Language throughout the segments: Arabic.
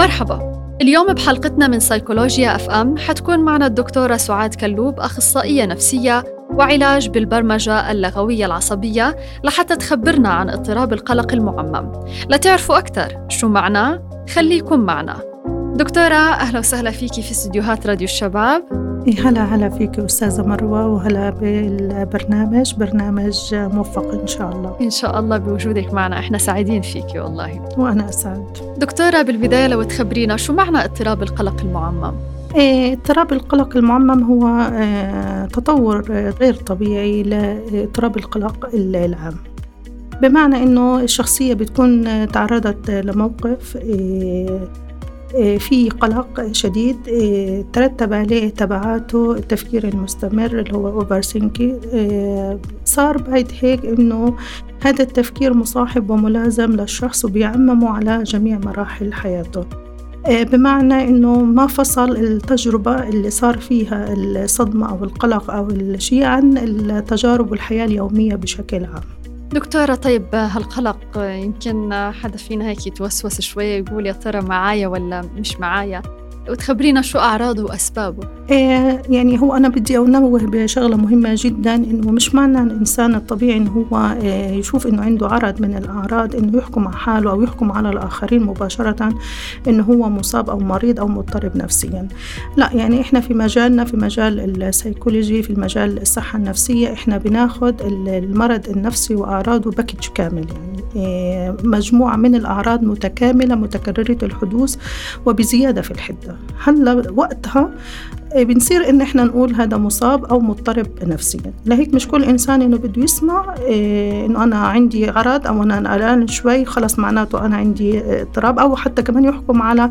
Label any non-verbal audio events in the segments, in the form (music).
مرحبا. اليوم بحلقتنا من سيكولوجيا FM حتكون معنا الدكتورة سعاد كلوب أخصائية نفسية وعلاج بالبرمجة اللغوية العصبية لحتى تخبرنا عن اضطراب القلق المعمم. لتعرفوا أكثر شو معناه خليكم معنا. دكتورة أهلا وسهلا فيكي في استديوهات راديو الشباب. هلا هلا فيك أستاذة مروة وهلا بالبرنامج. برنامج موفق إن شاء الله. إن شاء الله بوجودك معنا. إحنا سعيدين فيك والله. وأنا أسعد. دكتورة بالبداية لو تخبرينا شو معنى اضطراب القلق المعمم؟ اضطراب القلق المعمم هو آه تطور غير طبيعي لاضطراب القلق العام. بمعنى إنه الشخصية بتكون تعرضت لموقف آه، في قلق شديد آه، ترتب عليه تبعاته التفكير المستمر اللي هو اوفر آه، صار بعد هيك إنه هذا التفكير مصاحب وملازم للشخص وبيعممه على جميع مراحل حياته. بمعنى إنه ما فصل التجربة اللي صار فيها الصدمة أو القلق أو الشيء عن التجارب والحياة اليومية بشكل عام. دكتورة طيب هالقلق يمكن حدا فينا هيك يتوسوس شوية يقول يا ترى معايا ولا مش معايا؟ وتخبرينا شو أعراضه وأسبابه. إيه يعني هو أنا بدي أنوه بشغلة مهمة جدا إنه مش معنى الإنسان الطبيعي إنه هو إيه يشوف إنه عنده عرض من الأعراض إنه يحكم على حاله أو يحكم على الآخرين مباشرة إنه هو مصاب أو مريض أو مضطرب نفسيا. لا يعني إحنا في مجالنا في مجال السيكولوجي في المجال الصحة النفسية إحنا بناخد المرض النفسي وأعراضه package كامل يعني إيه مجموعة من الأعراض متكاملة متكررة الحدوث وبزيادة في الحدة. هلا وقتها بنصير إن إحنا نقول هذا مصاب أو مضطرب نفسيا. لهيك مش كل إنسان إنه بده يسمع إيه إنه أنا عندي عرض أو أنا قلقان شوي خلص معناته أنا عندي اضطراب أو حتى كمان يحكم على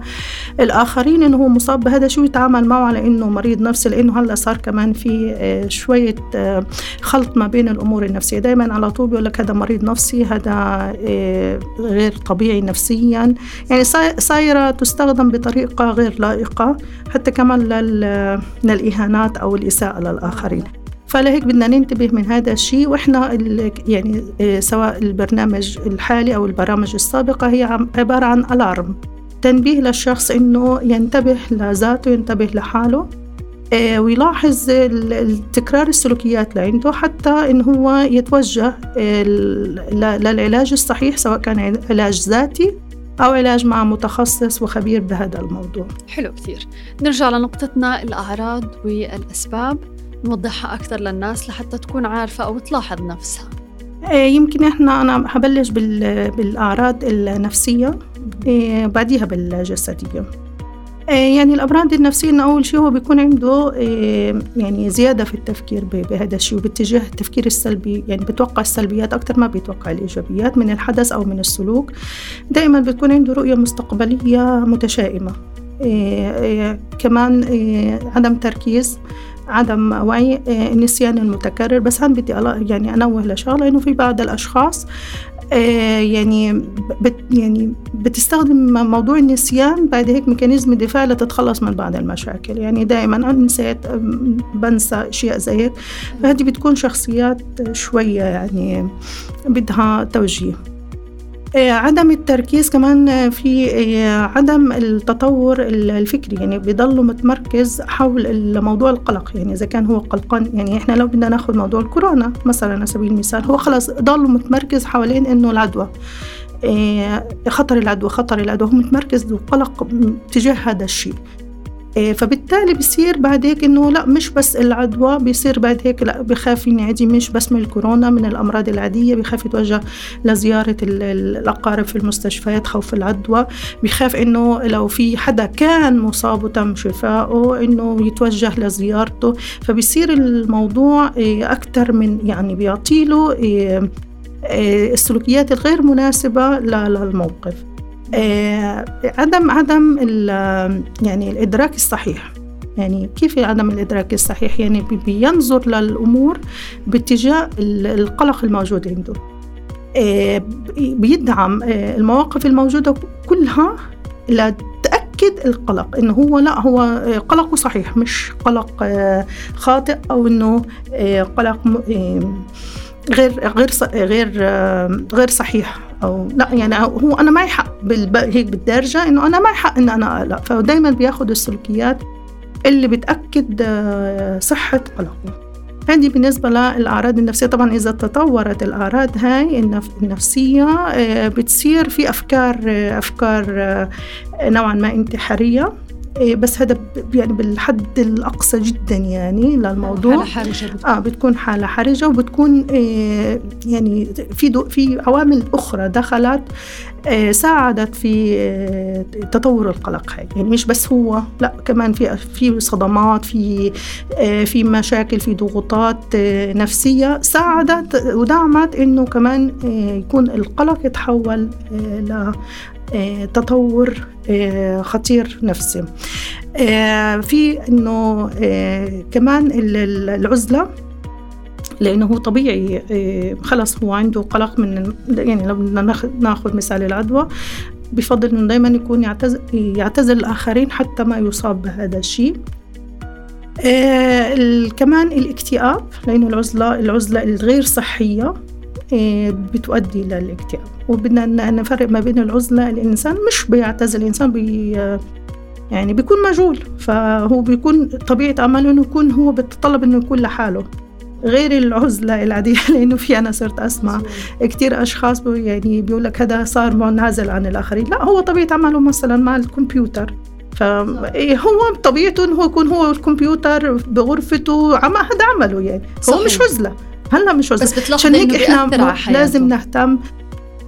الآخرين إنه هو مصاب بهذا شو يتعامل معه على إنه مريض نفسي لإنه هلأ صار كمان في إيه شوية إيه خلط ما بين الأمور النفسية. دائما على طول بيقول لك هذا مريض نفسي هذا إيه غير طبيعي نفسيا. يعني صايرة تستخدم بطريقة غير لائقة حتى كمان لل من الإهانات أو الإساءة للآخرين فلهيك بدنا ننتبه من هذا الشيء وإحنا يعني آه، سواء البرنامج الحالي أو البرامج السابقة هي عبارة عن الارم تنبيه للشخص إنه ينتبه لذاته ينتبه لحاله آه، ويلاحظ تكرار السلوكيات اللي عنده حتى إن هو يتوجه للعلاج الصحيح سواء كان علاج ذاتي أو علاج مع متخصص وخبير بهذا الموضوع. حلو كثير. نرجع لنقطتنا الأعراض والأسباب. نوضحها أكثر للناس لحتى تكون عارفة أو تلاحظ نفسها. إيه، يمكن إحنا أنا هبلش بالأعراض النفسية إيه، بعديها بالجسدية. يعني الأمراض النفسية إنه أول شيء هو بيكون عنده إيه، يعني زيادة في التفكير بهذا الشيء وباتجاه التفكير السلبي يعني بتوقع السلبيات أكثر ما بيتوقع الإيجابيات من الحدث أو من السلوك. دائما بتكون عنده رؤية مستقبلية متشائمة إيه كمان عدم تركيز عدم وعي النسيان المتكرر. بس هون بدي يعني أنوه لشغلة إنه في بعض الأشخاص آه، يعني بت يعني بتستخدم موضوع النسيان بعد هيك ميكانيزم دفاع لتتخلص من بعض المشاكل. يعني دائما أنا نسيت بنسى أشياء زي هيك. فهذه بتكون شخصيات شوية يعني بدها توجيه. آه، عدم التركيز كمان في آه، عدم التطور الفكري. يعني بيضل متمركز حول موضوع القلق. يعني إذا كان هو قلقان يعني إحنا لو بدنا ناخذ موضوع الكورونا مثلا على سبيل المثال هو خلص ضل متمركز حوالين إنه العدوى. آه، خطر العدوى خطر العدوى. هو متمركز وقلق تجاه هذا الشيء. فبالتالي بصير بعد هيك إنه لا مش بس العدوى بصير بعد هيك لا بخاف ينعدي مش بس من الكورونا من الأمراض العادية بخاف يتوجه لزيارة الأقارب في المستشفيات خوف العدوى بخاف إنه لو في حدا كان مصاب وتم شفائه إنه يتوجه لزيارته. فبصير الموضوع إيه، أكثر من يعني بيعطيله إيه، السلوكيات الغير مناسبة للموقف. عدم عدم يعني الإدراك الصحيح. يعني كيف عدم الإدراك الصحيح؟ يعني بينظر للأمور باتجاه القلق الموجود عنده. آه، بيدعم آه، المواقف الموجودة كلها لتأكد القلق إنه هو لا هو قلقه صحيح مش قلق خاطئ أو إنه قلق غير غير غير غير صحيح. أو لا يعني هو أنا معي حق هيك بالدرجة إنه أنا معي حق ان أنا اقلق فدائما بياخذ السلوكيات اللي بتأكد آه، صحة قلقه. هذه بالنسبة للأعراض النفسية. طبعا إذا تطورت الأعراض هاي النفسية آه، بتصير في أفكار آه، أفكار نوعا ما انتحارية. بس هذا يعني بالحد الأقصى جدا يعني للموضوع حالة حرجة بتكون. آه بتكون حالة حرجة وبتكون إيه يعني في في عوامل أخرى دخلت إيه ساعدت في إيه تطور القلق هاي يعني مش بس هو لا كمان في في صدمات في إيه في مشاكل في ضغوطات إيه نفسية ساعدت ودعمت إنه كمان إيه يكون القلق يتحول إيه آه، تطور آه، خطير نفسي. آه، في إنه كمان العزلة لأنه هو طبيعي خلص هو عنده قلق من يعني لو بدنا ناخذ مثال العدوى بفضل إنه دائما يكون يعتزل, يعتزل الآخرين حتى ما يصاب بهذا الشيء. كمان الاكتئاب لأنه العزلة العزلة الغير صحية. بتؤدي للاكتئاب وبدنا نفرق ما بين العزلة الإنسان مش بيعتزل الإنسان بي يعني بيكون مجهول. فهو بيكون طبيعة عمله إنه يكون هو بيتطلب إنه يكون لحاله. غير العزلة العادية (laughs) لأنه في أنا صرت أسمع كتير أشخاص يعني بيقول لك هذا صار منعزل عن الآخرين. لا هو طبيعة عمله مثلا مع الكمبيوتر. فهو إيه، طبيعته إنه هو يكون هو الكمبيوتر بغرفته عم هذا عمله يعني. هو مش عزلة. هلا مش عزله بس عشان هيك إحنا لازم نهتم.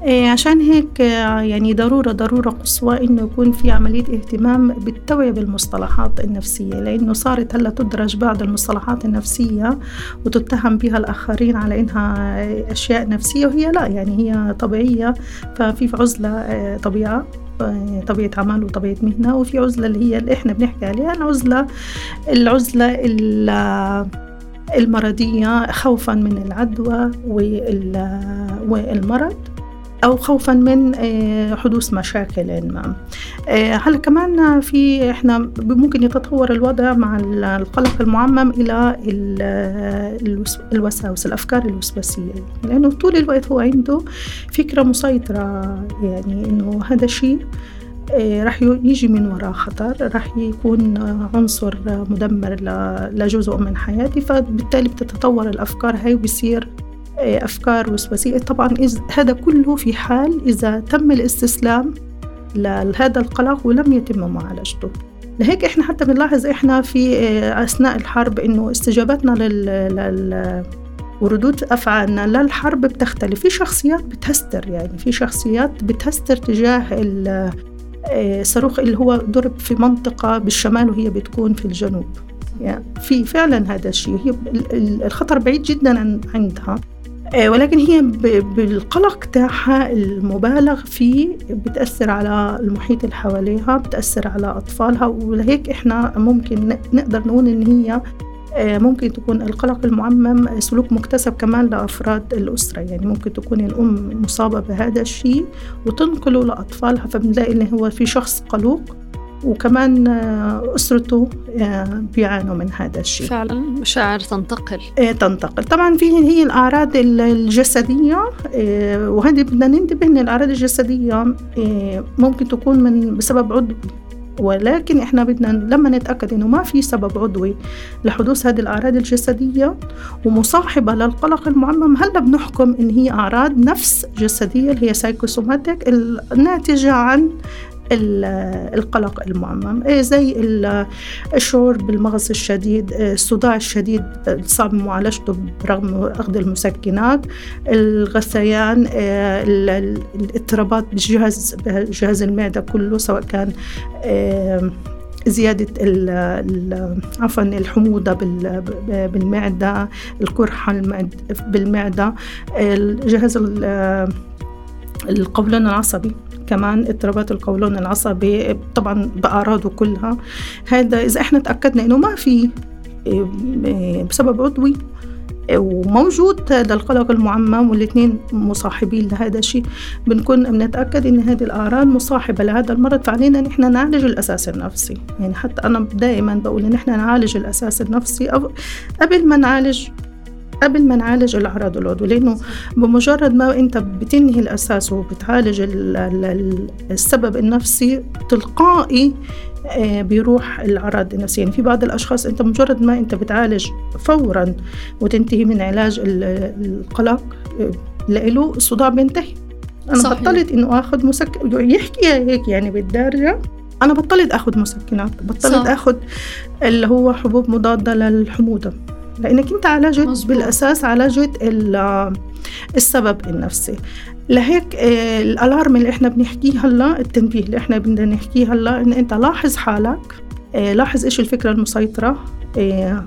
إيه عشان هيك يعني ضرورة ضرورة قصوى إنه يكون في عملية اهتمام بالتوعية بالمصطلحات النفسية لأنه صارت هلأ تدرج بعض المصطلحات النفسية وتتهم بها الآخرين على إنها أشياء نفسية وهي لا يعني هي طبيعية. ففي عزلة آه، طبيعة آه، طبيعة عمل وطبيعة مهنة وفي عزلة اللي هي اللي إحنا بنحكي عليها العزلة العزلة المرضية خوفا من العدوى والمرض أو خوفا من آه، حدوث مشاكل ما. آه، هل كمان في إحنا ممكن يتطور الوضع مع القلق المعمم إلى الوساوس الأفكار الوسواسية. لأنه طول الوقت هو عنده فكرة مسيطرة يعني إنه هذا الشيء آه، رح يجي من وراء خطر رح يكون عنصر مدمر لجزء من حياتي فبالتالي بتتطور الأفكار هاي وبصير أفكار وسواسية. طبعا هذا كله في حال إذا تم الاستسلام لهذا القلق ولم يتم معالجته. لهيك إحنا حتى بنلاحظ إحنا في آه، أثناء الحرب إنه استجابتنا لل, لل... وردود أفعالنا للحرب بتختلف. في شخصيات بتهستر يعني في شخصيات بتهستر تجاه الصاروخ آه، اللي هو ضرب في منطقة بالشمال وهي بتكون في الجنوب. يعني في فعلا هذا الشيء. هي الخطر بعيد جدا عندها. آه، ولكن هي بالقلق تاعها المبالغ فيه بتأثر على المحيط اللي حواليها بتأثر على أطفالها ولهيك إحنا ممكن نقدر نقول إن هي ممكن تكون القلق المعمم سلوك مكتسب كمان لأفراد الأسرة. يعني ممكن تكون الأم مصابة بهذا الشيء وتنقله لأطفالها فبنلاقي إن هو في شخص قلوق وكمان آه، أسرته آه، بيعانوا من هذا الشيء. فعلا مشاعر تنتقل. إيه تنتقل. طبعا في هي الأعراض الجسدية وهذه بدنا ننتبه أن الأعراض الجسدية ممكن تكون من بسبب عضوي ولكن إحنا بدنا لما نتأكد إنه ما في سبب عضوي لحدوث هذه الأعراض الجسدية ومصاحبة للقلق المعمم هلأ بنحكم إن هي أعراض نفس جسدية اللي هي سايكوسوماتيك الناتجه عن القلق المعمم. إيه، زي الشعور بالمغص الشديد إيه، الصداع الشديد صعب معالجته برغم أخذ المسكنات. الغثيان إيه، الاضطرابات بجهاز جهاز المعدة كله سواء كان زيادة عفوا الحموضة بالمعدة القرحة بالمعدة. الجهاز القولون العصبي. كمان اضطرابات القولون العصبي طبعا بأعراضه كلها. هذا إذا إحنا تأكدنا إنه ما في بسبب عضوي وموجود هذا القلق المعمم والاثنين مصاحبين لهذا الشيء. بنكون بنتأكد إن هذه الأعراض مصاحبة لهذا المرض فعلينا نحن نعالج الأساس النفسي. يعني حتى أنا دائما بقول إن نحن نعالج الأساس النفسي قبل ما نعالج قبل ما نعالج الأعراض العضوية لأنه بمجرد ما أنت بتنهي الأساس وبتعالج السبب النفسي تلقائي آه، بيروح الأعراض النفسية يعني في بعض الأشخاص أنت مجرد ما أنت بتعالج فورا وتنتهي من علاج القلق آه، لإله الصداع بينتهي أنا صحيح. بطلت إنه آخذ مسكن يحكي هيك يعني بالدارجة أنا بطلت آخذ مسكنات بطلت صح. آخذ اللي هو حبوب مضادة للحموضة لأنك أنت عالجت مزبوط. بالأساس عالجت السبب النفسي. لهيك آه، الألارم اللي إحنا بنحكيه هلأ التنبيه اللي إحنا بدنا نحكيه هلأ إن أنت لاحظ حالك آه، لاحظ إيش الفكرة المسيطرة آه،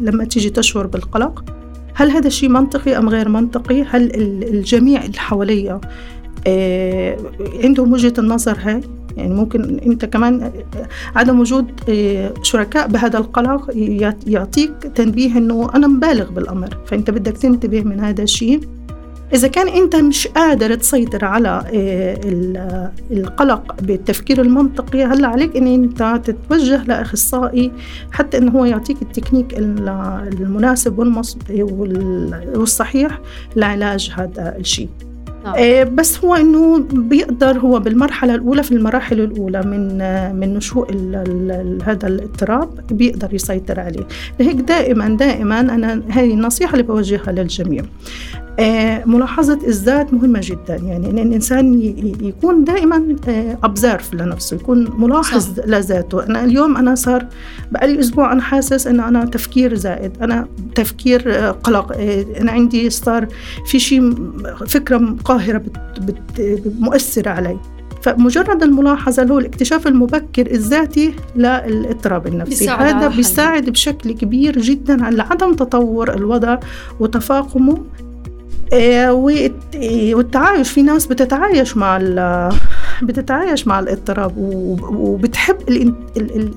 لما تيجي تشعر بالقلق. هل هذا الشيء منطقي أم غير منطقي؟ هل الجميع اللي حواليا عندهم وجهة النظر هاي؟ يعني ممكن انت كمان عدم وجود شركاء بهذا القلق يعطيك تنبيه انه أنا مبالغ بالامر فانت بدك تنتبه من هذا الشيء إذا كان أنت مش قادر تسيطر على آه، القلق بالتفكير المنطقي هلأ عليك أن أنت تتوجه لأخصائي حتى أنه هو يعطيك التكنيك المناسب والصحيح لعلاج هذا الشيء. آه، بس هو إنه بيقدر هو بالمرحلة الأولى في المراحل الأولى من آه، من نشوء هذا الاضطراب بيقدر يسيطر عليه. لهيك دائما دائما أنا هذه النصيحة اللي بوجهها للجميع. آه، ملاحظة الذات مهمة جدا. يعني إن الإنسان يكون دائما أبزرف لنفسه يكون ملاحظ صح. لذاته. أنا اليوم أنا صار بقالي أسبوع أنا حاسس إن أنا تفكير زائد أنا تفكير قلق أنا عندي صار في شيء فكرة قاهرة بت بت مؤثرة علي. فمجرد الملاحظة اللي هو الاكتشاف المبكر الذاتي للاضطراب النفسي. هذا بيساعد بشكل كبير جدا على عدم تطور الوضع وتفاقمه آه، والتعايش في ناس بتتعايش مع بتتعايش مع الاضطراب وبتحب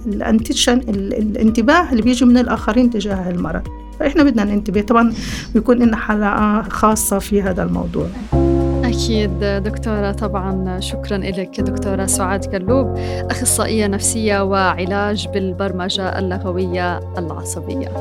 الانتشن الانتباه اللي بيجي من الآخرين تجاه المرض. فإحنا بدنا ننتبه. طبعا بيكون لنا حلقة خاصة في هذا الموضوع. أكيد دكتورة طبعا شكرا لك دكتورة سعاد كلوب أخصائية نفسية وعلاج بالبرمجة اللغوية العصبية.